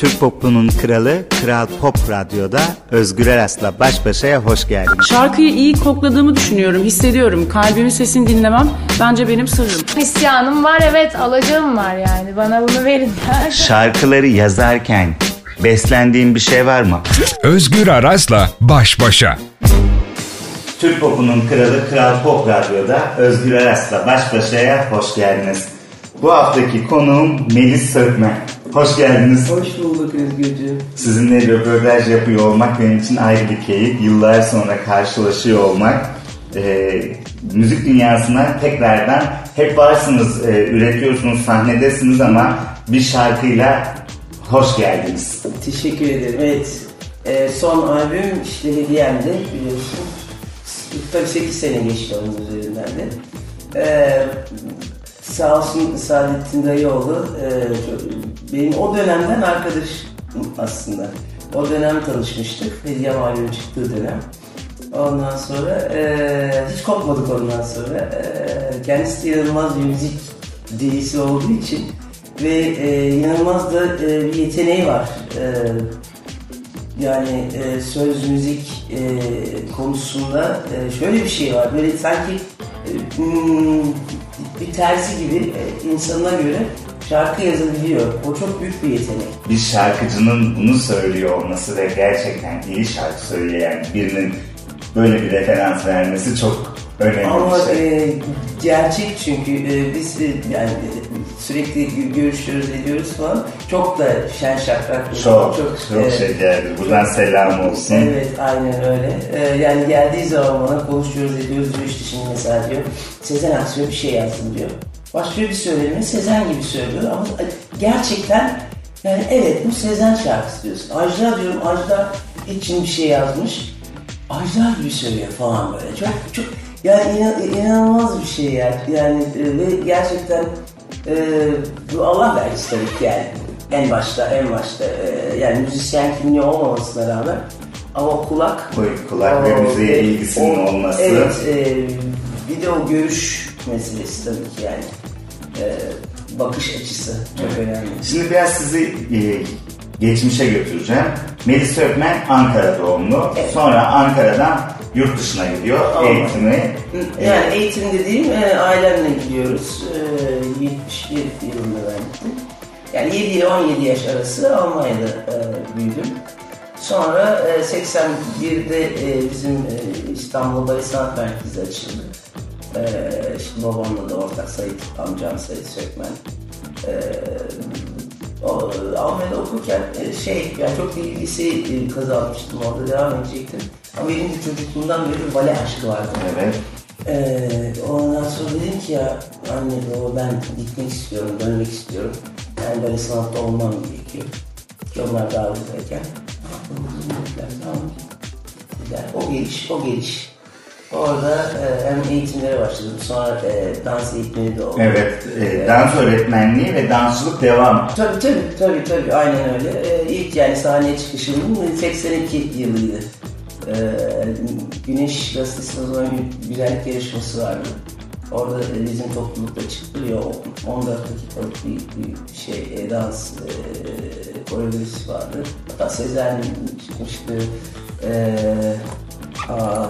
Türk popunun kralı Kral Pop Radyo'da Özgür Eras'la baş başaya hoş geldiniz. Şarkıyı iyi kokladığımı düşünüyorum, hissediyorum. Kalbimin sesini dinlemem bence benim sırrım. İsyanım var evet, alacağım var yani. Bana bunu verin. Şarkıları yazarken beslendiğin bir şey var mı? Özgür Aras'la baş başa. Türk popunun kralı Kral Pop Radyo'da Özgür Eras'la baş başaya hoş geldiniz. Bu haftaki konuğum Melis Sökmen. Hoş geldiniz. Hoş bulduk Özgürcüğüm. Sizinle röportaj yapıyor olmak benim için ayrı bir keyif. Yıllar sonra karşılaşıyor olmak. Ee, müzik dünyasına tekrardan hep varsınız, e, üretiyorsunuz, sahnedesiniz ama bir şarkıyla hoş geldiniz. Teşekkür ederim. Evet. Ee, son albüm işte hediyemdi biliyorsun. Tabii 8 sene geçti onun üzerinden de. Ee, sağ olsun Saadettin Dayıoğlu benim o dönemden arkadaşım aslında. O dönem tanışmıştık. Hediyem albümü çıktığı dönem. Ondan sonra e, hiç kopmadık ondan sonra. E, kendisi de inanılmaz bir müzik delisi olduğu için ve e, inanılmaz da e, bir yeteneği var. E, yani e, söz müzik e, konusunda e, şöyle bir şey var. Böyle sanki e, hmm, bir terzi gibi e, insanına göre şarkı yazabiliyor. O çok büyük bir yetenek. Bir şarkıcının bunu söylüyor olması ve gerçekten iyi şarkı söyleyen birinin böyle bir referans vermesi çok önemli Ama bir şey. e, gerçek çünkü e, biz e, yani sürekli görüşüyoruz ediyoruz falan. Çok da şen şakrak. Çok, çok, e, şekerdir. Buradan selam olsun. Evet aynen öyle. Ee, yani geldiği zaman bana konuşuyoruz ediyoruz diyor işte şimdi mesela diyor. Sezen Aksu'ya bir şey yazdım diyor. Başlıyor bir söyleme Sezen gibi söylüyor ama gerçekten yani evet bu Sezen şarkısı diyorsun. Ajda diyorum Ajda için bir şey yazmış. Ajda gibi söylüyor falan böyle. Çok çok yani inan- inanılmaz bir şey yani. Yani e, ve gerçekten e, bu Allah vergisi tabii ki yani. En başta en başta e, yani müzisyen kimliği olmamasına rağmen ama kulak Kulak- kulak ve o- müziğe e, ilgisinin o- olması. Evet e, bir de o görüş meselesi tabii ki yani. E, bakış açısı çok önemli. Şimdi biraz sizi e, geçmişe götüreceğim. Melis Sökmen Ankara doğumlu. Evet. Sonra Ankara'dan yurt dışına gidiyor Allah. eğitimi. Yani eğitim dediğim e, ailemle gidiyoruz. E, 71 yılında ben gittim. Yani 7 ile 17 yaş arası Almanya'da e, büyüdüm. Sonra e, 81'de e, bizim e, İstanbul Bale Sanat Merkezi açıldı. E, işte babamla da ortak Sayit, amcam Sayit Sökmen. E, o, Almanya'da okurken e, şey, yani çok lise e, kazanmıştım orada devam edecektim. Ama benim de çocukluğumdan beri bir bale aşkı vardı. Evet. Ee, ondan sonra dedim ki ya anne baba ben gitmek istiyorum, dönmek istiyorum. Yani böyle sanatta olmam gerekiyor. Ki onlar daha buradayken. Tamam. Dediler, O geliş, o geliş. Orada e, hem eğitimlere başladım. Sonra e, dans eğitimleri de oldu. Evet. e, dans öğretmenliği ve dansçılık devam. Tabii tabii tabii tabii aynen öyle. Ee, ilk yani sahneye çıkışım 82 yılıydı. Ee, Güneş Gazetesi'nin o zaman güzellik yarışması vardı. Orada e, bizim toplulukta çıktı ya o 14 dakikalık bir, bir şey e, dans e, koreografisi vardı. Hatta Sezen çıkmıştı. E, aa,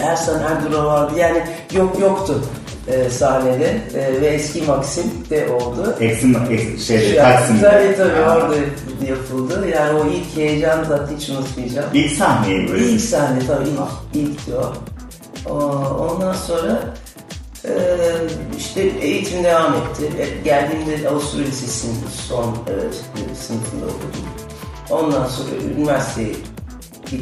Ersan Erdoğan vardı. Yani yok yoktu e, sahnede e, ve eski Maxim de oldu. Eksim, eks, şeyde, Taksim'de. Tabii tabii orada yapıldı. Yani o ilk heyecanı zaten hiç unutmayacağım. İlk sahneyi böyle. İlk sahne tabii ilk, ilkti o. O- Ondan sonra e, işte eğitim devam etti. E, Geldiğimde Avusturya Lisesi'nin son e, sınıfında okudum. Ondan sonra üniversiteyi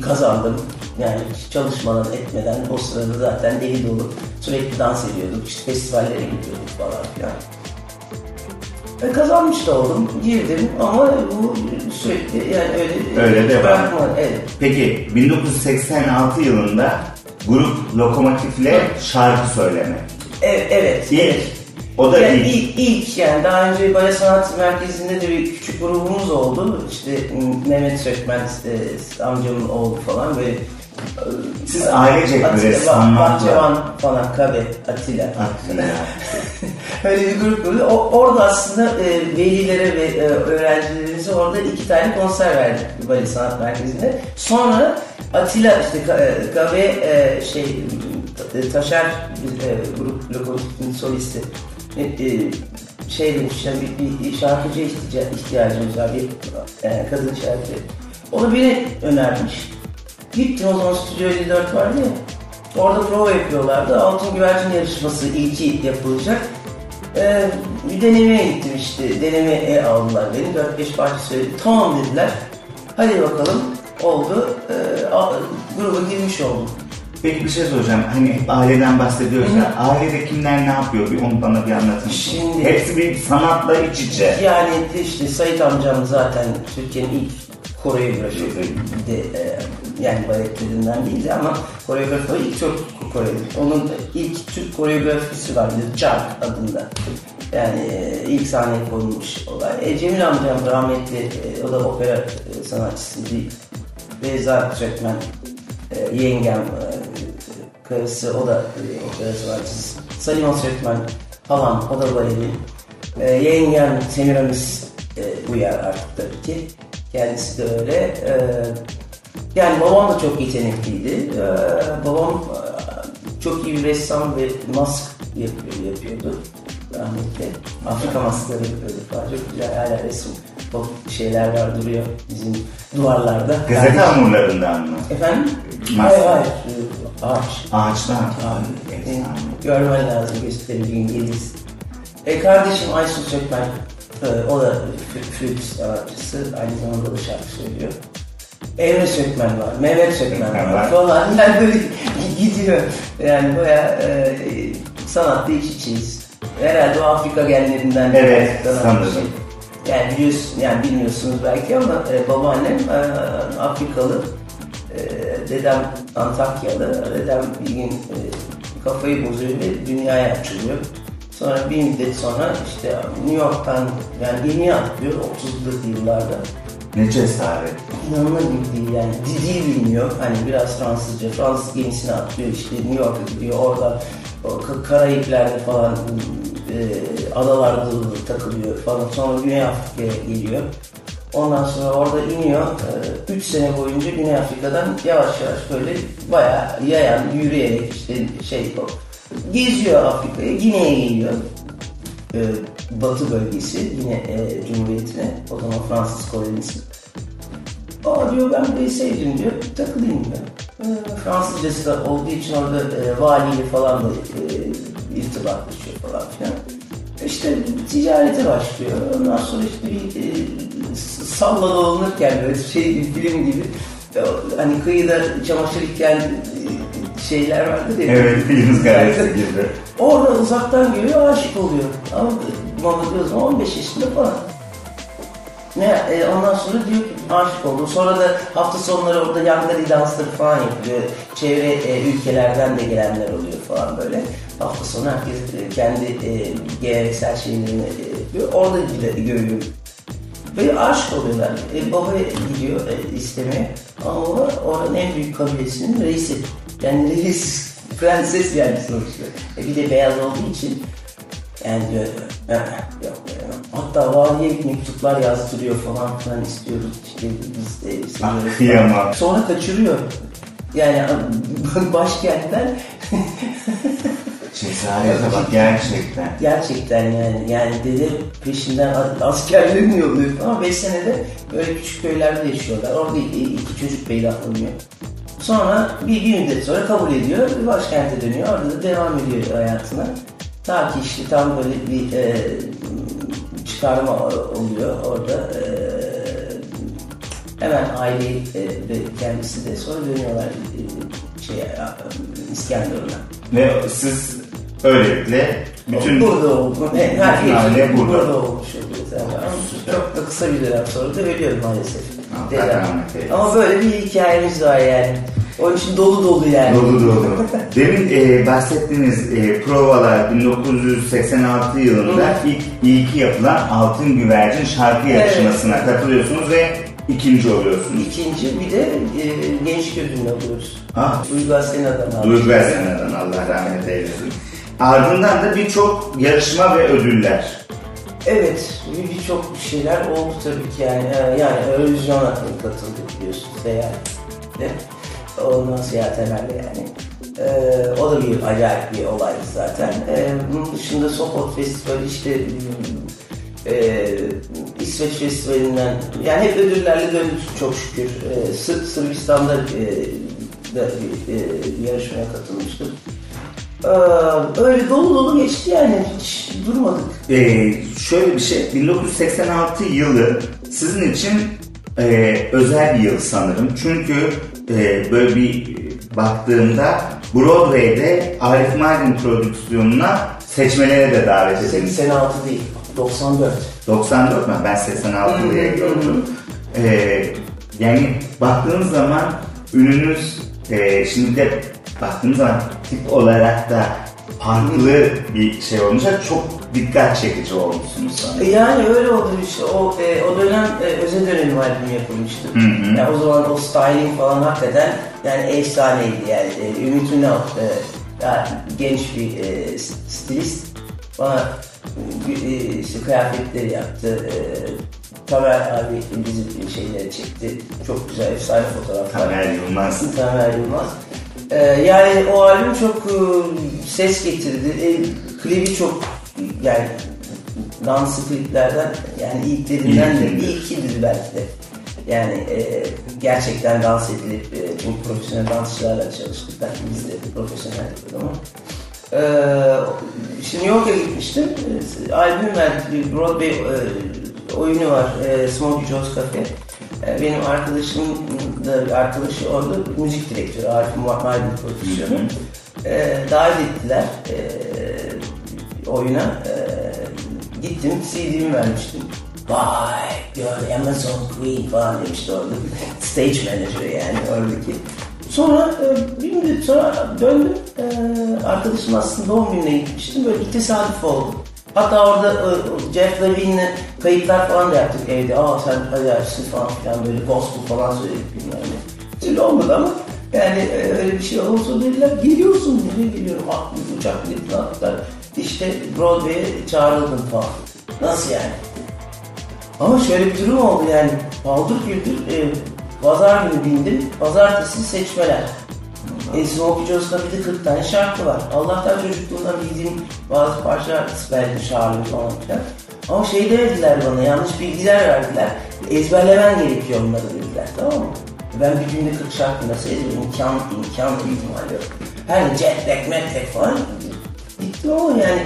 kazandım. Yani hiç çalışmadan etmeden o sırada zaten deli dolu sürekli dans ediyorduk. İşte festivallere gidiyorduk falan filan. E, kazanmış da oldum, girdim ama bu sürekli yani öyle, Öyle devam. bırakma, evet. Peki 1986 yılında grup Lokomotif'le şarkı söyleme. Evet, evet. İlk. O da yani ilk. ilk. ilk yani daha önce Bale Sanat Merkezi'nde de bir küçük grubumuz oldu. İşte Mehmet Sökmen, e, amcamın oğlu falan böyle. e, Siz ailecek sanatla- Bahçevan falan, Kabe, Atilla. Atilla. Öyle bir grup kurdu. Orada aslında e, velilere ve e, öğrencilerimize orada iki tane konser verdik Bali Sanat Merkezi'nde. Sonra Atilla işte e, Kabe e, şey Ta- Taşer e, grup lokomotifin solisti e, e, şey demiş yani bir, bir ihtiyac- ihtiyacımız var bir e, kadın şarkıcı. Onu beni önermiş. Gittim o zaman Stüdyo 54 vardı ya. Orada prova yapıyorlardı. Altın Güvercin yarışması ilki yapılacak. Ee, bir denemeye gittim işte. Denemeye aldılar beni. 4-5 parça söyledi. Tamam dediler. Hadi bakalım. Oldu. Ee, gruba girmiş oldum. Peki bir şey soracağım. Hani hep aileden bahsediyoruz ya. Ailede kimler ne yapıyor? Bir onu bana bir anlatın. Şimdi- Hepsi bir sanatla iç içe. Yani işte Sait amcam zaten Türkiye'nin ilk koreografi de e, yani baletlerinden değildi ama koreografi ilk Türk koreografi. Onun ilk Türk koreografisi vardı Jack adında. Yani e, ilk sahneye konulmuş olay. E, Cemil amcam rahmetli e, o da opera e, sanatçısı değil. Beyza Türkmen e, yengem e, karısı o da e, opera sanatçısı. Salima Sökmen halam o da balerin. E, yengem Semiramis e, Uyar artık tabii ki. Kendisi de öyle. E, yani babam da çok yetenekliydi. E, babam e, çok iyi bir ressam ve mask yapıyor, yapıyordu. Rahmetli. Afrika maskları yapıyordu falan. Çok güzel hala resim o şeyler var duruyor bizim duvarlarda. Gazete hamurlarından mı? Efendim? Mask. Hayır hayır. Ağaç. Abi, Efsane. görmen lazım göstereceğim geliriz. E, kardeşim Aysun Sökmen, e, o da fl- flüt sanatçısı, aynı zamanda da şarkı söylüyor. Emre Sökmen var, Mehmet Sökmen var var. falan. Yani böyle gidiyor. Yani bayağı e, sanatla iç içeyiz. Herhalde o Afrika genlerinden Evet, sanırım. Yani biliyorsun, yani bilmiyorsunuz belki ama e, babaannem e, Afrikalı, e, dedem Antakyalı, dedem bir gün e, kafayı bozuyor ve dünyaya açılıyor. Sonra bir müddet sonra işte New York'tan yani gemiye atlıyor 30'lu yıllarda. Ne cesaret. İnanılır gibi değil yani. Dili bilmiyor. Hani biraz Fransızca. Fransız gemisine atlıyor işte New York'a gidiyor. Orada Karayipler'de falan e, adalarda takılıyor falan. Sonra Güney Afrika'ya geliyor. Ondan sonra orada iniyor. 3 sene boyunca Güney Afrika'dan yavaş yavaş böyle bayağı yayan, yürüyerek işte şey. Geziyor Afrika'ya. Gine'ye geliyor e, batı bölgesi yine e, Cumhuriyeti'ne o zaman Fransız kolonisi. Aa diyor ben burayı sevdim diyor takılayım diyor. E, Fransızcası da olduğu için orada e, valiyle falan da e, irtibatlaşıyor falan filan. İşte ticarete başlıyor. Ondan sonra işte bir e, salla dolanırken böyle şey film gibi e, hani kıyıda çamaşır yıkayan e, şeyler vardır ya. Evet, film garajı gibi. Orada uzaktan görüyor aşık oluyor. Ama Muhammed Yıldız 15 yaşında falan. Ne, e, ondan sonra diyor ki aşık oldum. Sonra da hafta sonları orada yangari dansları falan yapıyor. Çevre e, ülkelerden de gelenler oluyor falan böyle. Hafta sonu herkes e, kendi e, geleneksel şeylerini e, yapıyor. Orada görüyor. Ve aşık oluyorlar. E, baba gidiyor e, istemeye. Ama baba oranın en büyük kabilesinin reisi. Yani reis, prenses yani sonuçta. E, bir de beyaz olduğu için yani diyor, "Eh, yok, yok. hatta valiye mektuplar yazdırıyor falan filan istiyoruz. İşte biz de Ah. Sonra kaçırıyor. Yani başkentten Cesarete bak gerçekten. Gerçekten yani yani dede peşinden askerlerini yolluyor ama 5 senede böyle küçük köylerde yaşıyorlar. Orada i- iki çocuk peydahlanıyor. Sonra bir, bir müddet sonra kabul ediyor ve başkente dönüyor. Orada da devam ediyor hayatına. Ta ki işte tam böyle bir e, çıkarma oluyor orada. E, hemen aileyi e, ve kendisi de sonra dönüyorlar e, şeye, e, İskenderun'a. Ve siz öylelikle bütün burada oldu. Her, her bütün aile burada. burada. olmuş. Ama çok da kısa bir dönem sonra da ölüyor maalesef. Allah. Ama böyle bir hikayemiz var yani. Onun için dolu dolu yani. Dolu dolu. Demin e, bahsettiğiniz e, provalar 1986 yılında ilk ilki yapılan Altın Güvercin şarkı Evet. yarışmasına katılıyorsunuz ve ikinci oluyorsunuz. İkinci bir de e, genç ödülünü alıyoruz. Ah. Duygu Asena'dan aldık. Duygu Esena'dan Allah rahmet eylesin. Ardından da birçok yarışma ve ödüller. Evet, bir- birçok şeyler oldu tabii ki yani. Yani Eurovision'a katıldık biliyorsunuz seyahatle. Ondan seyahatlerle yani. Ee, o da bir acayip bir olaydı zaten. Ee, bunun dışında Sopot Festivali işte e, İsveç Festivali'nden yani hep ödüllerle döndük çok şükür. Ee, Sır- Sırbistan'da e, da bir, e, bir yarışmaya katılmıştım. Ee, öyle dolu dolu geçti yani hiç durmadık. Ee, şöyle bir şey, 1986 yılı sizin için e, özel bir yıl sanırım. Çünkü e, böyle bir baktığımda Broadway'de Arif Mardin prodüksiyonuna seçmelere de davet edilmiş. 86 değil, 94. 94 mü? Ben 86 diye gördüm. Ee, yani baktığınız zaman ününüz e, şimdi de baktığınız zaman tip olarak da farklı bir şey olmuşsa çok dikkat çekici olmuşsunuz sanırım. Yani öyle oldu işte o e, o dönem e, özel dönem albüm yapılmıştı. Hı hı. Yani o zaman o styling falan hakikaten yani efsaneydi yani. E, Ümit Ünal e, yani genç bir e, stilist bana e, işte kıyafetleri yaptı. E, Tamer abi bizi şeyleri çekti. Çok güzel efsane fotoğraflar. Tamer Yılmaz. Tamer Yılmaz. Ee, yani o albüm çok e, ses getirdi. E, klibi çok yani dans kliplerden yani ilklerinden de İlkidir. ilkidir belki de. Yani e, gerçekten dans edilip e, çok profesyonel dansçılarla çalıştık. Ben biz de profesyoneldik ama. Ee, şimdi New York'a gitmiştim. Ee, albüm verdik. Broadway e, oyunu var. E, Smokey Joe's Cafe. E, benim arkadaşım da arkadaşı orada müzik direktörü. Arif Mardin prodüksiyonu. E, davet ettiler e, oyuna. E, gittim CD'mi vermiştim. Vay diyor Amazon Queen falan demişti orada. Stage manager yani oradaki. Sonra e, bir müddet sonra döndüm. E, arkadaşım aslında doğum gününe gitmiştim. Böyle bir tesadüf oldu. Hatta orada e, Jeff Levine'le kayıtlar falan da yaptık evde. Aa sen acayipsin falan filan böyle gospel falan söyledik bilmem ne. Öyle olmadı ama yani e, öyle bir şey olsa dediler geliyorsun diye geliyorum. Aklım uçak biletini attılar. İşte Broadway'e çağrıldım falan. Nasıl yani? Ama şöyle bir durum oldu yani. Paldır güldür e, pazar günü bindim. Pazartesi seçmeler. E, Smokey Joe's'ta bir de 40 tane şarkı var. Allah'tan çocukluğumdan bildiğim bazı parçalar belki Charlie falan filan. Ama şey demediler bana, yanlış bilgiler verdiler. Ezberlemen gerekiyor onları dediler, tamam mı? Ben bir günde 40 şarkı nasıl ezberim? İmkan, imkan bir ihtimal yok. Her gün jet lag, met lag falan gitti ama yani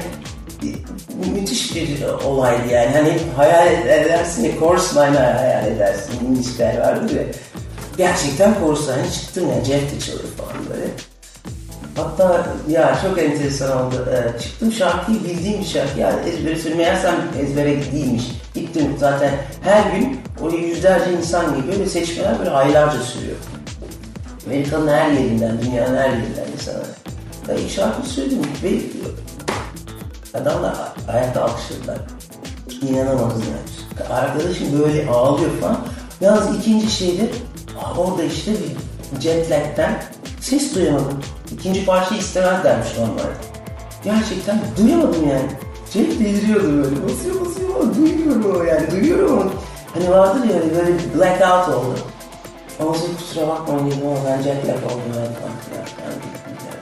mü- müthiş bir olaydı yani. Hani hayal edersin ya, chorus line'ı hayal edersin. İngilizler vardır ya. Gerçekten line'ı çıktım ya. Jeff çalıyor falan böyle. Hatta ya çok enteresan oldu. Ee, çıktım şarkıyı bildiğim bir şarkı. Yani ezbere söylemeyersem ezbere değilmiş. Gittim zaten her gün oraya yüzlerce insan geliyor ve seçmeler böyle aylarca sürüyor. Amerika'nın her yerinden, dünyanın her yerinden insanlar. Ben ilk şarkıyı söyledim ve adamlar ayakta alkışladılar. İnanamadım yani. Arkadaşım böyle ağlıyor falan. Yalnız ikinci şeyde orada işte bir jet lag'den ses duyamadım. İkinci parçayı istemezlermiş normalde. Gerçekten duyamadım yani. Jet deliriyordu böyle. Basıyor basıyor ama duymuyorum o yani. Duyuyorum ama. Hani vardır ya hani böyle bir blackout oldu. Ama size kusura bakmayın dedim ama ben jet lag oldum filan. Yani,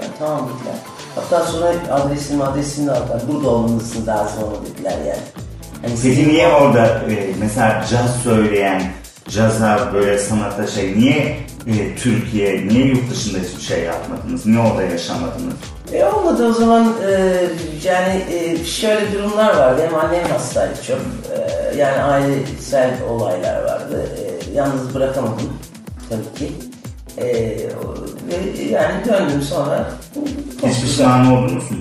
yani, tamam dediler. Hatta sonra adresimi adresini de aldılar. Burada olmalısın daha sonra dediler yani. Hani Peki niye orada e, mesela caz söyleyen, caza böyle sanata şey, niye e, Türkiye, niye yurt dışında hiçbir şey yapmadınız? Niye orada yaşamadınız? E olmadı o zaman e, yani e, şöyle durumlar vardı. Hem annem hastaydı çok. E, yani ailesel olaylar vardı. E, yalnız bırakamadım tabii ki. E, ve yani döndüm sonra. Hiç pişman oldunuz mu?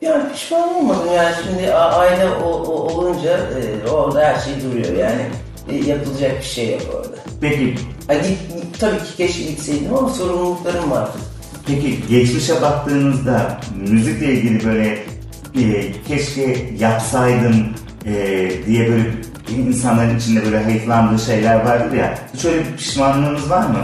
Yani pişman olmadım yani şimdi aile o, o- olunca e, orada her şey duruyor yani. E, yapılacak bir şey yok orada. Peki, Ha, git, tabii ki keşke gitseydim ama sorumluluklarım vardı. peki geçmişe baktığınızda müzikle ilgili böyle e, keşke yapsaydım e, diye böyle insanların içinde böyle hayıflandığı şeyler vardır ya. Hiç öyle bir pişmanlığınız var mı?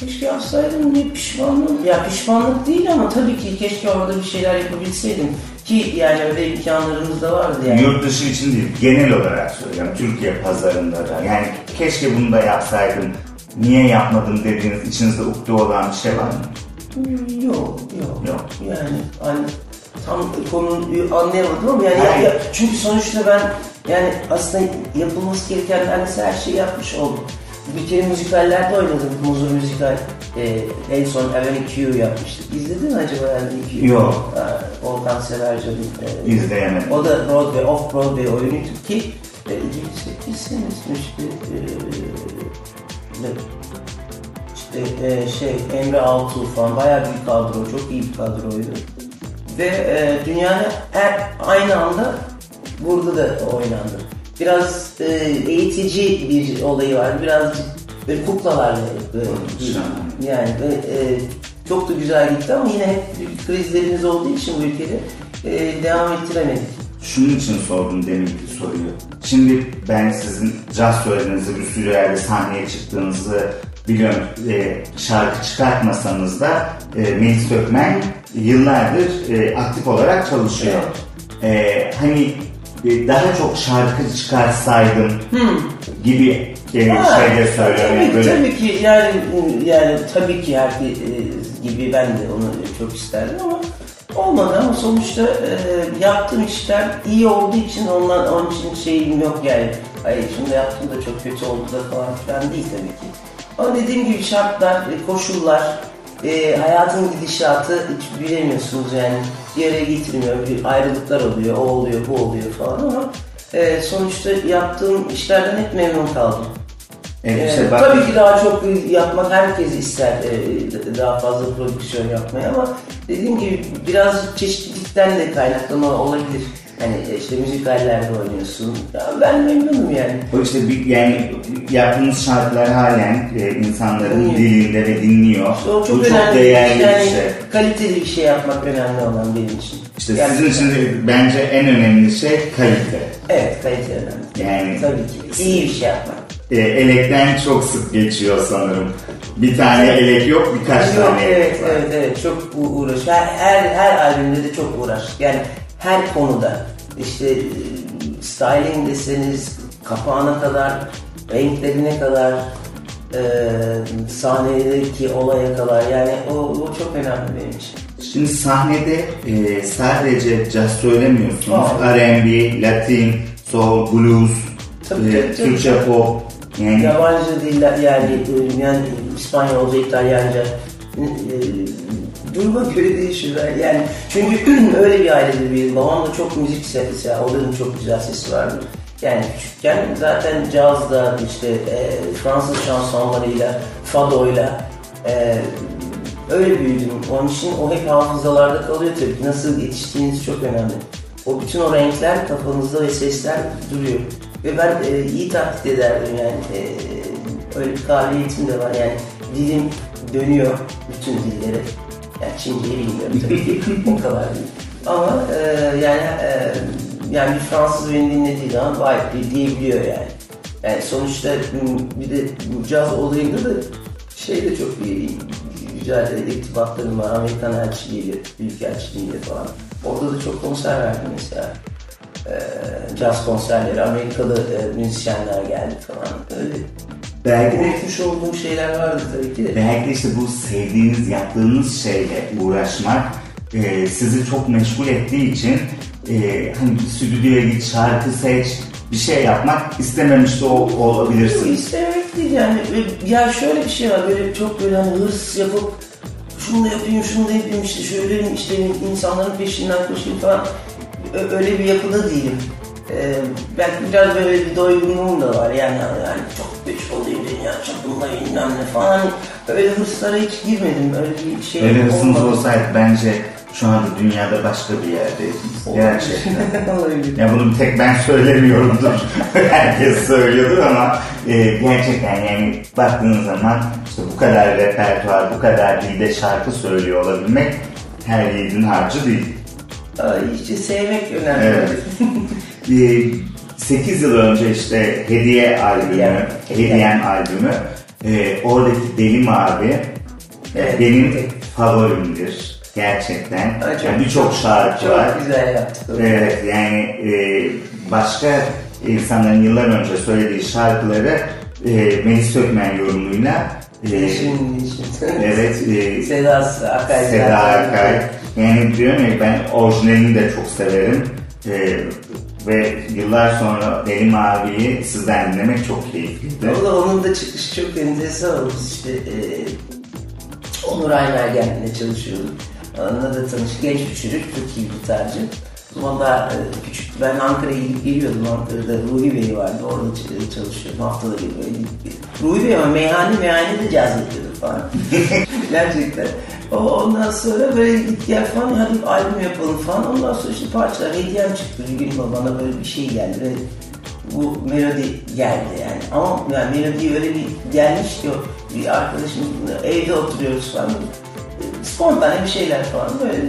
keşke yapsaydım diye pişmanlık. Ya pişmanlık değil ama tabii ki keşke orada bir şeyler yapabilseydim. Ki öyle imkanlarımız da vardı yani. Yurt dışı için değil, genel olarak söylüyorum. Türkiye pazarında da. Yani keşke bunu da yapsaydım, niye yapmadım dediğiniz içinizde ukde olan bir şey var mı? Yok, yok. Yok. Yani hani tam konuyu anlayamadım ama yani Hayır. ya- çünkü sonuçta ben yani aslında yapılması gereken neredeyse her şeyi yapmış oldum. Kere müzikallerde oynadım. Muzur müzikal. Ee, en son Avenue Q yapmıştık. İzledin mi acaba Avenue Q? Yok. Ha, Volkan Severcan'ın. e, İzleyemedim. o da Broadway, Off-Broadway oyunuydu ki e, 8 sene işte e, işte e, şey Emre Altuğ falan bayağı büyük kadro, çok iyi bir kadroydu. Ve e, dünyanın her, aynı anda burada da oynandı. Biraz e, eğitici bir olayı vardı. Birazcık böyle kuklalarla böyle, yani böyle, e, çok da güzel gitti ama yine hep krizlerimiz olduğu için bu ülkede e, devam ettiremedik. Şunun için sordum deminki soruyu. Şimdi ben sizin caz söylediğinizi, bir sürü yerde sahneye çıktığınızı biliyorum. E, şarkı çıkartmasanız da e, Melis Sökmen yıllardır e, aktif olarak çalışıyor. E, hani daha çok şarkı çıkarsaydım gibi e, Ha, şeyler söylüyorum. Tabii, Böyle tabii ki yani yani tabii ki herkes gibi ben de onu çok isterdim ama olmadı ama sonuçta e, yaptığım işler iyi olduğu için ondan onun için şeyim yok yani. Hayır şunu da yaptım da çok kötü oldu da falan filan değil tabii ki. Ama dediğim gibi şartlar, e, koşullar, e, hayatın gidişatı hiç bilemiyorsunuz yani. Bir yere getirmiyor, bir ayrılıklar oluyor, o oluyor, bu oluyor falan ama e, sonuçta yaptığım işlerden hep memnun kaldım. e, Ee, işte bak- tabii ki daha çok yapmak herkes ister e, daha fazla prodüksiyon yapmayı ama dediğim gibi biraz çeşitlilikten de kaynaklanma olabilir. Hani işte müzikallerde oynuyorsun. Ya ben memnunum yani. O işte bir, yani yaptığınız şarkılar halen e, insanların Dinliyor. dilinde ve dinliyor. İşte o çok Bu çok değerli yani bir şey. Kaliteli bir şey yapmak önemli olan benim için. İşte Yani- sizin için de bence en önemli şey kalite. Evet kalite önemli. Yani Tabii ki. İyi bir şey yapmak. e, elekten çok sık geçiyor sanırım. Bir tane elek yok, birkaç Yok, tane evet, elek var. evet, evet. Çok uğraş. Her, her, her albümde de çok uğraş. Yani her konuda. işte e, styling deseniz, kapağına kadar, renklerine kadar, e, sahnedeki olaya kadar. Yani o, o çok önemli benim için. Şimdi sahnede e, sadece jazz söylemiyorsunuz. R&B, Latin, soul, blues, Tabii, e, tabii, tabii. Türkçe pop. Yani Yabancı diller yani, yani İspanyolca, İtalyanca e, duruma göre değişir. Yani çünkü öyle bir ailede büyüdüm. Babam da çok müzik sesi, onun çok güzel sesi vardı. Yani küçükken zaten cazda işte e, Fransız şansonlarıyla, fadoyla e, öyle büyüdüm. Onun için o hep hafızalarda kalıyor tabii. ki. Nasıl yetiştiğiniz çok önemli. O bütün o renkler kafanızda ve sesler duruyor. Ve ben e, iyi taklit ederdim yani. E, öyle bir kabiliyetim de var yani. Dilim dönüyor bütün dilleri. Yani Çince'yi bilmiyorum tabii ki. o kadar değil. Ama e, yani e, yani bir Fransız beni dinlediği zaman vay diyebiliyor yani. Yani sonuçta bir de bu caz olayında da şey de çok iyi, güzel irtibatlarım var. Amerikan elçiliğiyle, ülke elçiliğiyle falan. Orada da çok konser verdim mesela. Ee, caz konserleri, Amerikalı e, müzisyenler geldi falan. Belki de unutmuş olduğum şeyler vardı tabii ki de. Belki de işte bu sevdiğiniz, yaptığınız şeyle uğraşmak e, sizi çok meşgul ettiği için e, hani stüdyoya git, şarkı seç, bir şey yapmak istememiş de ol- olabilirsiniz. İstemek değil yani. Ya şöyle bir şey var böyle çok böyle hani hırs yapıp şunu da yapayım, şunu da yapayım işte şöyle işte insanların peşinden koşayım falan. Öyle bir yapıda değilim. Ee, belki biraz böyle bir doygunluğum da var yani yani çok güç olayım dünya çapında bilmem ne falan. Hani Öyle hırslara hiç girmedim. Öyle bir şey Öyle hırsınız olmadı. olsaydı bence şu anda dünyada başka bir yerdeydiniz. Gerçekten. Olabilir. Ya bunu tek ben söylemiyorumdur. Herkes söylüyordur ama e, gerçekten yani baktığın zaman işte bu kadar repertuar, bu kadar dilde şarkı söylüyor olabilmek her yiğidin harcı değil. Ay, işte sevmek önemli. Evet. 8 yıl önce işte Hediye albümü. Hediyem albümü e, oradaki Deli Mavi e, Evet, benim evet. favorimdir. Gerçekten. Çok- Yani Birçok şarkı Çok var. güzel yaptık. Evet yani e, başka insanların yıllar önce söylediği şarkıları e, Melis Sökmen yorumuyla e, evet e, Seda Akay. Seda. Akay. Yani diyorum ya ben orijinalini de çok severim. E, ve yıllar sonra Deli Mavi'yi sizden dinlemek çok keyifliydi. Da onun da çıkışı çok enteresan oldu. İşte e, Onur Aymergen'le çalışıyorduk. Onunla da tanıştık. Genç bir çocuk, çok iyi gitarcı. Daha e, küçüktü. Ben Ankara'ya gidip geliyordum. Ankara'da Ruhi Bey vardı. Orada ç- çalışıyordum. Haftada bir böyle gidip geliyordum. Ruhi Bey ama meyhane meyhane de caz yapıyordu falan. Gerçekten. Ondan sonra böyle git gel falan hadi albüm yapalım falan. Ondan sonra işte parçalar hediyem çıktı. Bir gün bana böyle bir şey geldi. Ve bu melodi geldi yani. Ama yani melodi öyle bir gelmiş ki bir arkadaşım evde oturuyoruz falan. Spontane bir şeyler falan böyle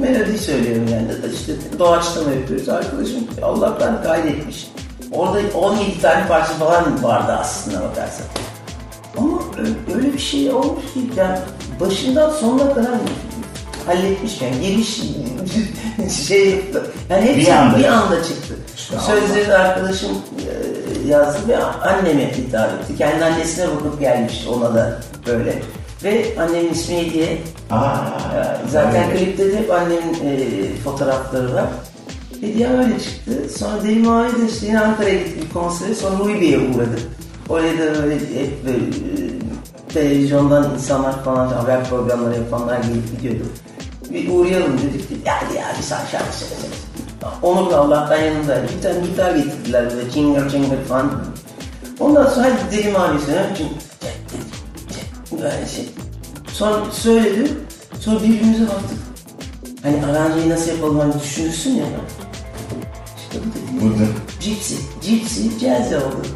melodi söylüyorum yani. İşte doğaçlama yapıyoruz arkadaşım. Allah'tan kaydetmiş. Orada 17 tane parça falan vardı aslında bakarsan. Ama öyle bir şey olmuş ki yani başından sonuna kadar halletmiş yani giriş şey yani hepsi Bir bir anda. anda, çıktı. İşte Sözleri arkadaşım e, yazdı ve anneme hitap etti. Kendi annesine bakıp gelmiş ona da böyle. Ve annemin ismi Hediye. Aa, Ya, Zaten evet. klipte de hep annemin e, fotoğrafları var. Hediyem öyle çıktı. Sonra Deli Mavi de işte yine Ankara'ya gittik bir konsere. Sonra Ruhi Bey'e uğradık. Oraya da böyle hep böyle e, televizyondan insanlar falan haber programları yapanlar gelip gidiyordu. Bir uğrayalım dedik. Geldi ya bir saat şarkı söyleseniz. Onur da Allah'tan yanındaydı. Bir tane gitar getirdiler böyle çingır çingır falan. Ondan sonra hadi Mavi söylüyorum. Çünkü böyle şey. Sonra söyledim. Sonra birbirimize baktık. Hani aranjeyi nasıl yapalım hani düşünürsün ya. İşte bu dedi. Bu da Cipsi. Cipsi caz oldu.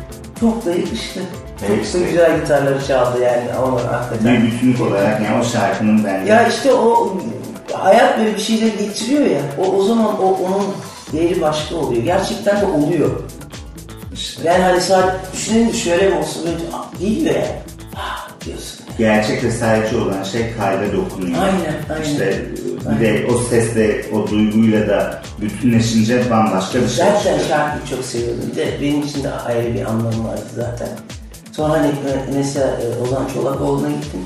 Çok da yakıştı. Çok da güzel gitarları çaldı yani ama hakikaten. bir bütünlük olarak yani o şarkının bence Ya işte o hayat böyle bir şeyler getiriyor ya. O, o zaman o onun değeri başka oluyor. Gerçekten de oluyor. işte Yani hani sadece de şöyle mi olsun böyle geliyor ya. Ah, diyorsun. gerçek ve sadece olan şey kalbe dokunuyor. Aynen, aynen. İşte bir de o sesle, o duyguyla da bütünleşince bambaşka bir şey çıkıyor. şarkıyı çok seviyordum. De benim için de ayrı bir anlamı vardı zaten. Sonra hani e, mesela e, Ozan Çolakoğlu'na gittim.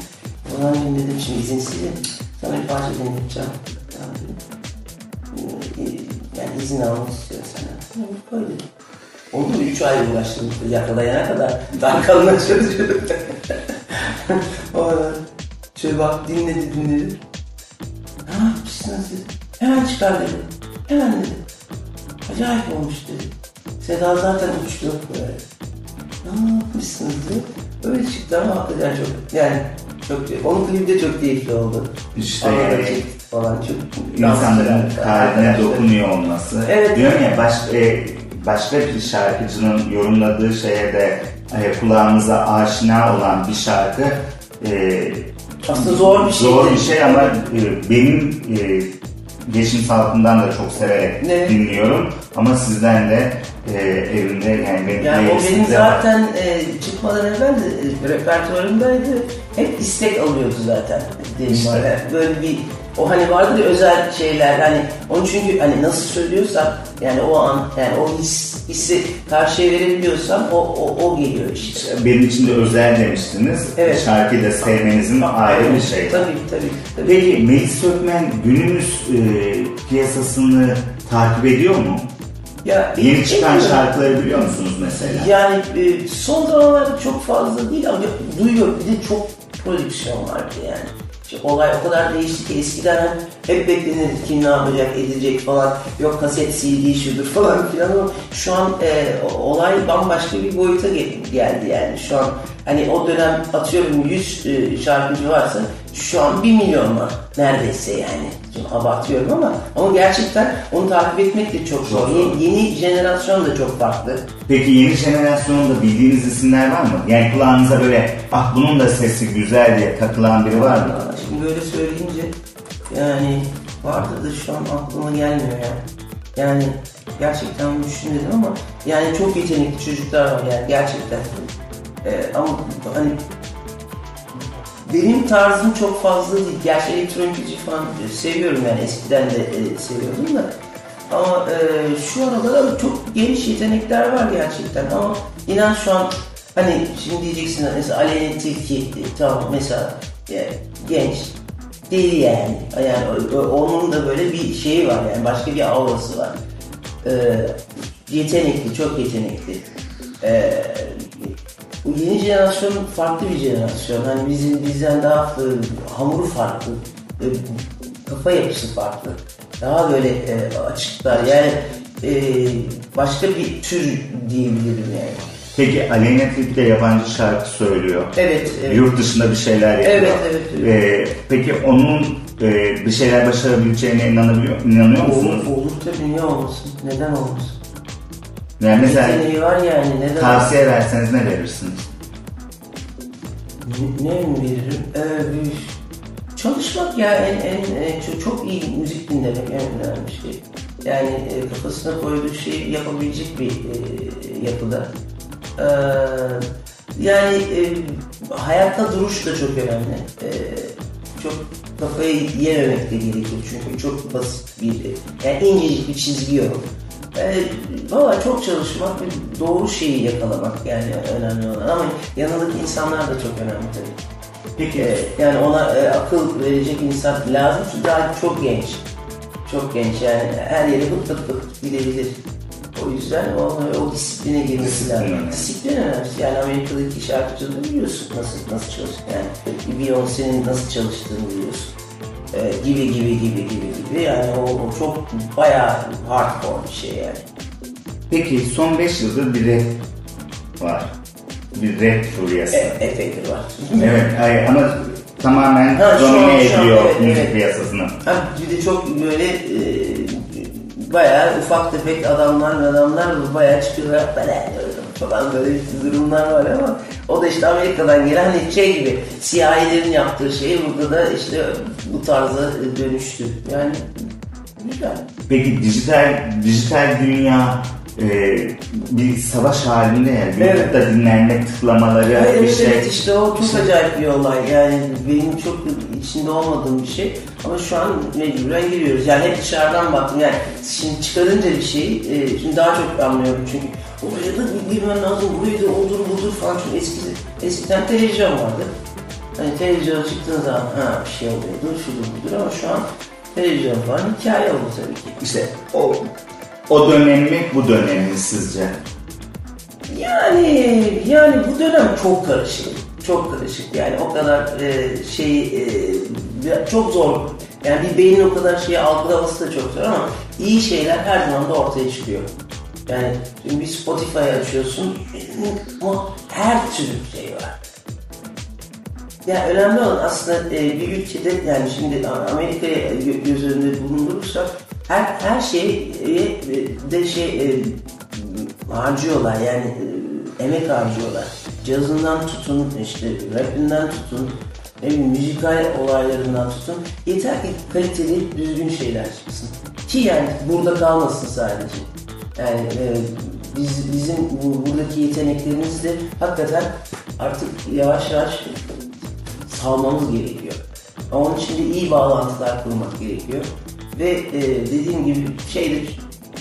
Ozan'cığım dedim şimdi izinsizim. Sana bir parça dinleteceğim. Tamam dedim. E, e, Yani izin almak istiyor senden. Dedim. Onu da üç ay uğraştım yakalayana kadar. Daha kalına çözüyordum. Oradan şöyle bak dinledi dinledi. Ne yapmışsınız dedi. Hemen çıkar dedi. Hemen dedi. Acayip olmuş dedi. Seda zaten uçtu böyle. Ne yapmışsınız dedi. Öyle çıktı ama hakikaten çok yani çok onun klibi de çok keyifli oldu. İşte yani çektik falan çok İnsanların kalbine dokunuyor olması. Evet. Diyorum ya baş, e, başka bir şarkıcının yorumladığı şeye de e, kulağımıza aşina olan bir şarkı e, Aslında zor bir şey. Zor bir şey ama e, benim e, Geçim Salkım'dan da çok severek Evet. dinliyorum. Ama sizden de e, evimde yani benim Yani o benim var. zaten e, çıkmadan evvel de repertuarımdaydı. Hep istek alıyordu zaten. İşte. bana. Böyle bir o hani vardır ya özel şeyler hani onu çünkü hani nasıl söylüyorsak yani o an yani o his, hissi karşıya verebiliyorsam o, o, o geliyor işte. Benim için de özel demiştiniz. Evet. Şarkıyı da sevmenizin ayrı bir şey. Tabii tabii. tabii. Peki Melis Sökmen günümüz e, piyasasını takip ediyor mu? Ya, Yeni çıkan şarkıları biliyor musunuz mesela? Yani e, son zamanlarda çok fazla değil ama duyuyor. Bir de çok prodüksiyon vardı yani. İşte olay o kadar değişti ki eskiden hep beklenir kim ne yapacak edecek falan. Yok kaset CD şudur falan filan ama şu an e, olay bambaşka bir boyuta ge- geldi yani. Şu an hani o dönem atıyorum 100 e, şarkıcı varsa şu an 1 milyon var neredeyse yani. Şimdi abartıyorum ama ama gerçekten onu takip etmek de çok zor. Yeni, yeni jenerasyon da çok farklı. Peki yeni jenerasyonda bildiğiniz isimler var mı? Yani kulağınıza böyle ah bunun da sesi güzel diye takılan biri var mı? Şimdi böyle söyleyince yani vardı da şu an aklıma gelmiyor yani. Yani gerçekten düşünmedim ama yani çok yetenekli çocuklar var yani gerçekten. Ee, ama hani benim tarzım çok fazla değil. Gerçi elektronik müziği falan seviyorum yani eskiden de e, seviyordum da. Ama e, şu aralar çok geniş yetenekler var gerçekten ama inan şu an hani şimdi diyeceksin mesela Aleyna Tilki e, tamam mesela e, genç değil yani. Yani onun da böyle bir şeyi var yani başka bir aurası var. E, yetenekli, çok yetenekli. E, bu yeni jenerasyon farklı bir jenerasyon. Hani bizim bizden daha e, hamuru farklı. E, kafa yapısı farklı. Daha böyle e, açıklar. Yani e, başka bir tür diyebilirim yani. Peki Aleyna Tilki de yabancı şarkı söylüyor. Evet, evet. Yurt dışında bir şeyler yapıyor. Evet, evet, evet. Ee, peki onun e, bir şeyler başarabileceğine inanabiliyor, inanıyor musunuz? Olur, olur tabii niye olmasın? Neden olmasın? Yani mesela Yeteneği var yani neden tavsiye verseniz ne verirsiniz? Ne, ne mi veririm? Ee, çalışmak ya en, en, en çok, çok iyi müzik dinlemek en önemli şey. Yani e, kafasına koyduğu şeyi yapabilecek bir e, yapıda. Ee, yani e, hayatta duruş da çok önemli. Ee, çok kafayı yememek de gerekiyor çünkü çok basit bir, yani incecik bir çizgi yok. Yani, valla çok çalışmak ve doğru şeyi yakalamak yani önemli olan ama yanındaki insanlar da çok önemli tabii. Peki Ee, yani ona e, akıl verecek insan lazım çünkü daha çok genç. Çok genç yani her yere bıt bıt bıt gidebilir. O yüzden o, o disipline girmesi Disiplin lazım. önemli. Disiplin önemli. Yani Amerika'daki şarkıcıları biliyorsun nasıl nasıl çalışıyor. Yani Beyoncé'nin nasıl çalıştığını biliyorsun. Ee, gibi gibi gibi gibi gibi. Yani o, o çok bayağı hardcore bir şey yani. Peki son 5 yıldır bir rap var. Bir rap furyası. E, epeydir var. Evet, ay- ama tamamen Ha, domine ediyor evet, müzik evet. piyasasını. Ha, bir de çok böyle e, bayağı ufak tefek adamlar adamlar bayağı çıkıyorlar "Ben falan böyle durumlar var ama o da işte Amerika'dan gelen hani şey gibi siyahilerin yaptığı şey burada da işte bu tarza dönüştü. Yani güzel. Peki dijital dijital dünya e, bir savaş halinde ya. Evet. YouTube'da dinlenme tıklamaları Evet, bir evet, şey. evet işte o çok acayip bir olay yani benim çok içinde olmadığım bir şey ama şu an mecburen giriyoruz yani hep dışarıdan baktım yani şimdi çıkarınca bir şey e, şimdi daha çok anlıyorum çünkü oraya da bir girmen lazım burayı da odur budur falan çünkü eski, eskiden televizyon vardı hani televizyona çıktığın zaman ha bir şey oluyordu şudur budur ama şu an televizyon falan hikaye oldu tabii ki. İşte o o dönem mi bu dönem mi sizce? Yani yani bu dönem çok karışık. Çok karışık yani o kadar e, şey e, çok zor. Yani bir beynin o kadar şeyi algılaması da çok zor ama iyi şeyler her zaman da ortaya çıkıyor. Yani şimdi bir Spotify açıyorsun ama her türlü şey var. Yani önemli olan aslında e, bir ülkede yani şimdi Amerika'yı gö- göz önünde bulundurursak her her şey e, de şey e, harcıyorlar yani e, emek harcıyorlar. Cazından tutun işte rapinden tutun ne müzikal olaylarından tutun yeter ki kaliteli düzgün şeyler çıksın. Ki yani burada kalmasın sadece. Yani e, biz, bizim bu, buradaki yeteneklerimizi de hakikaten artık yavaş yavaş salmamız gerekiyor. Onun için de iyi bağlantılar kurmak gerekiyor. Ve e, dediğim gibi şeydir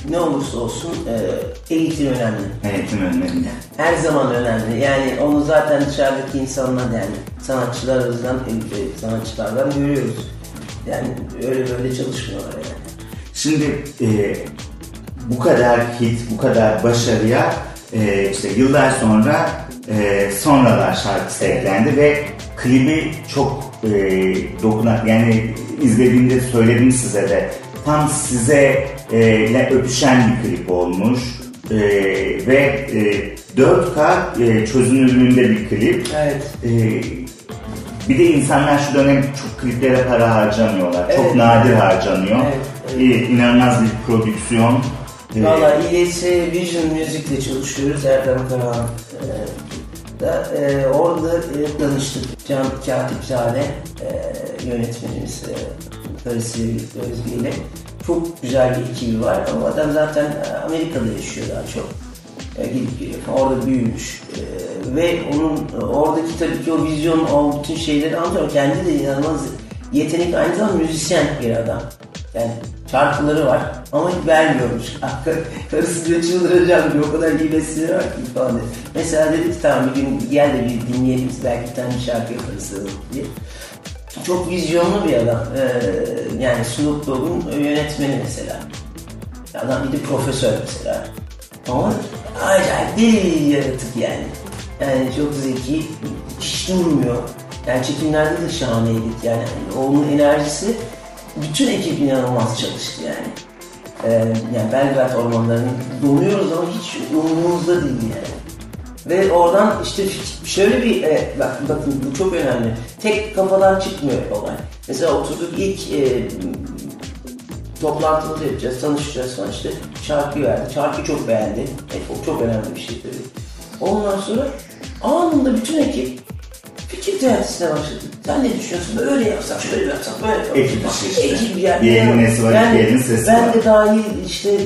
ne olursa olsun e, eğitim önemli. Eğitim önemli. Her zaman önemli. Yani onu zaten dışarıdaki insanlar yani sanatçılarımızdan, e, sanatçılardan görüyoruz. Yani öyle böyle çalışmıyorlar yani. Şimdi e, bu kadar hit, bu kadar başarıya e, işte yıllar sonra e, sonralar şarkısı eklendi ve klibi çok e, dokunan yani izlediğimde söyledim size de tam size e, öpüşen bir klip olmuş E, ve e, 4K e, çözünürlüğünde bir klip. Evet. E, bir de insanlar şu dönem çok kliplere para harcamıyorlar. Çok Evet. nadir harcanıyor. Evet, evet. İnanılmaz bir prodüksiyon. Ee, Valla İLS Vision Music'le çalışıyoruz Erdem Karahan. Ee, da, e, orada e, tanıştık. Can Katipzade e, yönetmenimiz e, birlikte Özge ile. Çok güzel bir ekibi var ama adam zaten e, Amerika'da yaşıyor daha çok. E, gidip geliyor. Orada büyümüş. E, ve onun oradaki tabii ki o vizyon, o bütün şeyleri anlıyor. Kendi de inanılmaz yetenek aynı zamanda müzisyen bir adam. Yani şarkıları var ama vermiyormuş. Karısı diyor çıldıracağım diyor. O kadar iyi besteleri var ki falan diye. Mesela dedi ki tamam bir gün gel de bir dinleyelim belki bir tane bir şarkı yaparız diye. Çok vizyonlu bir adam. Ee, yani Snoop Dogg'un yönetmeni mesela. Adam bir de profesör mesela. Ama acayip deli yaratık yani. Yani çok zeki, hiç durmuyor. Yani çekimlerde de şahaneydik yani. Onun enerjisi bütün ekip inanılmaz çalıştı yani. Ee, yani Belgrad ormanlarını donuyoruz ama hiç umurumuzda değil yani. Ve oradan işte şöyle bir, e, bak, bakın bu çok önemli. Tek kafadan çıkmıyor olay. Mesela oturduk ilk e, toplantımızı yapacağız, tanışacağız falan işte şarkı verdi. Şarkı çok beğendi. E, o çok önemli bir şey tabii. Ondan sonra anında bütün ekip fikir teatisine başladı. Sen ne düşünüyorsun? Böyle yapsak, şöyle yapsak, böyle yapsak. Ekip işi işte. Ekip yani. Bir elin nesi var, ben, iki elin sesi ben var. de dahil, işte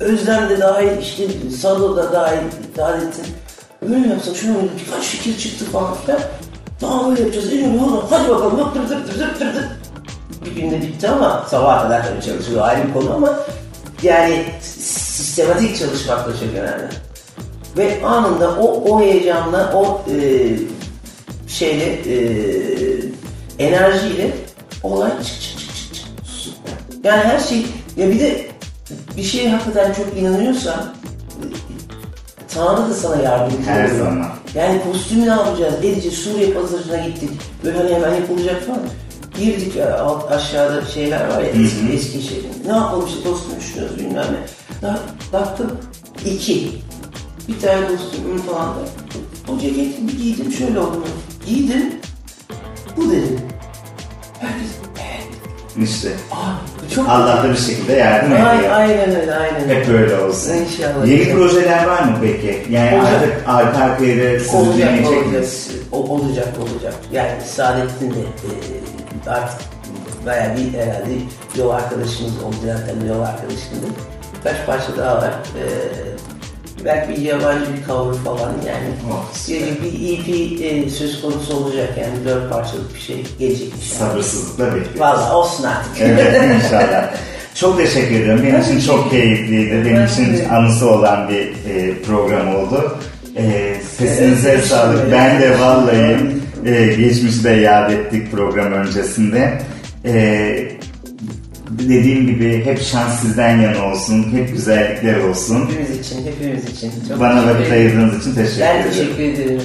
Özlem de dahil, işte Sado da dahil, Saadettin. Böyle yapsak, şunu öyle birkaç fikir çıktı falan filan. Daha böyle yapacağız, elim yolda, hadi bakalım, dır dır dır dır dır dır. Bir günde bitti ama sabah kadar tabii çalışıyor, ayrı bir konu ama yani sistematik çalışmak da çok önemli. Ve anında o, o heyecanla, o e, şeyle, e, enerjiyle olay çık çık çık çık çık. Yani her şey, ya bir de bir şeye hakikaten çok inanıyorsan Tanrı da sana yardımcı Her oluyor. zaman. Yani kostümü ne yapacağız? Edeceğiz. Suriye pazarına gittik. Böyle hani hemen yapılacak falan. Girdik ya, alt, aşağıda şeyler var ya eski, eski şeyin. Ne yapalım işte kostüm düşünüyoruz bilmem ne. Bak, baktım iki. Bir tane kostümüm falan da. O ceketi bir giydim şöyle oldu. Giydim. Bu evet. İşte Aa, çok Allah da bir şekilde yardım Ay, ediyor. aynen öyle aynen öyle. Hep böyle olsun. İnşallah. Yeni projeler var mı peki? Yani Olacak. artık arka arkaya da sizi Olacak, olacak? O- olacak, olacak. Yani Saadettin de e, artık bayağı bir herhalde yol arkadaşımız oldu zaten yol arkadaşımdı. Birkaç parça daha var. E, belki bir yabancı bir cover falan yani. Oh, bir, bir EP e, söz konusu olacak yani dört parçalık bir şey gelecek inşallah. Sabırsızlıkla bekliyoruz. Valla olsun artık. Evet inşallah. Çok teşekkür ederim. Benim için çok keyifliydi. Benim için anısı olan bir e, program oldu. E, sesinize Evet, sağlık. Ben de vallahi e, geçmişi de yad ettik program öncesinde. E, dediğim gibi hep şans sizden yana olsun. Hep güzellikler olsun. Hepimiz için, hepimiz için. Çok Bana vakit ayırdığınız için teşekkür Ben ederim. teşekkür ederim.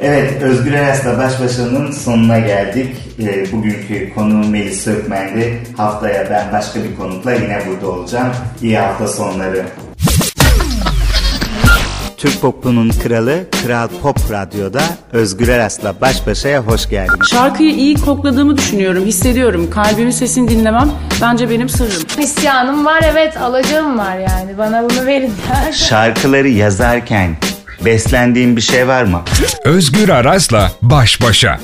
Evet, Özgür Eras'la baş başanın sonuna geldik. Ee, bugünkü konuğum Melis Sökmen'di. Haftaya ben başka bir konukla yine burada olacağım. İyi hafta sonları. Türk popunun kralı Kral Pop Radyo'da Özgür Eras'la baş başaya hoş geldiniz. Şarkıyı iyi kokladığımı düşünüyorum, hissediyorum. Kalbimin sesini dinlemem bence benim sırrım. İsyanım var evet alacağım var yani. Bana bunu verin. Şarkıları yazarken beslendiğin bir şey var mı? Özgür Araz'la baş başa.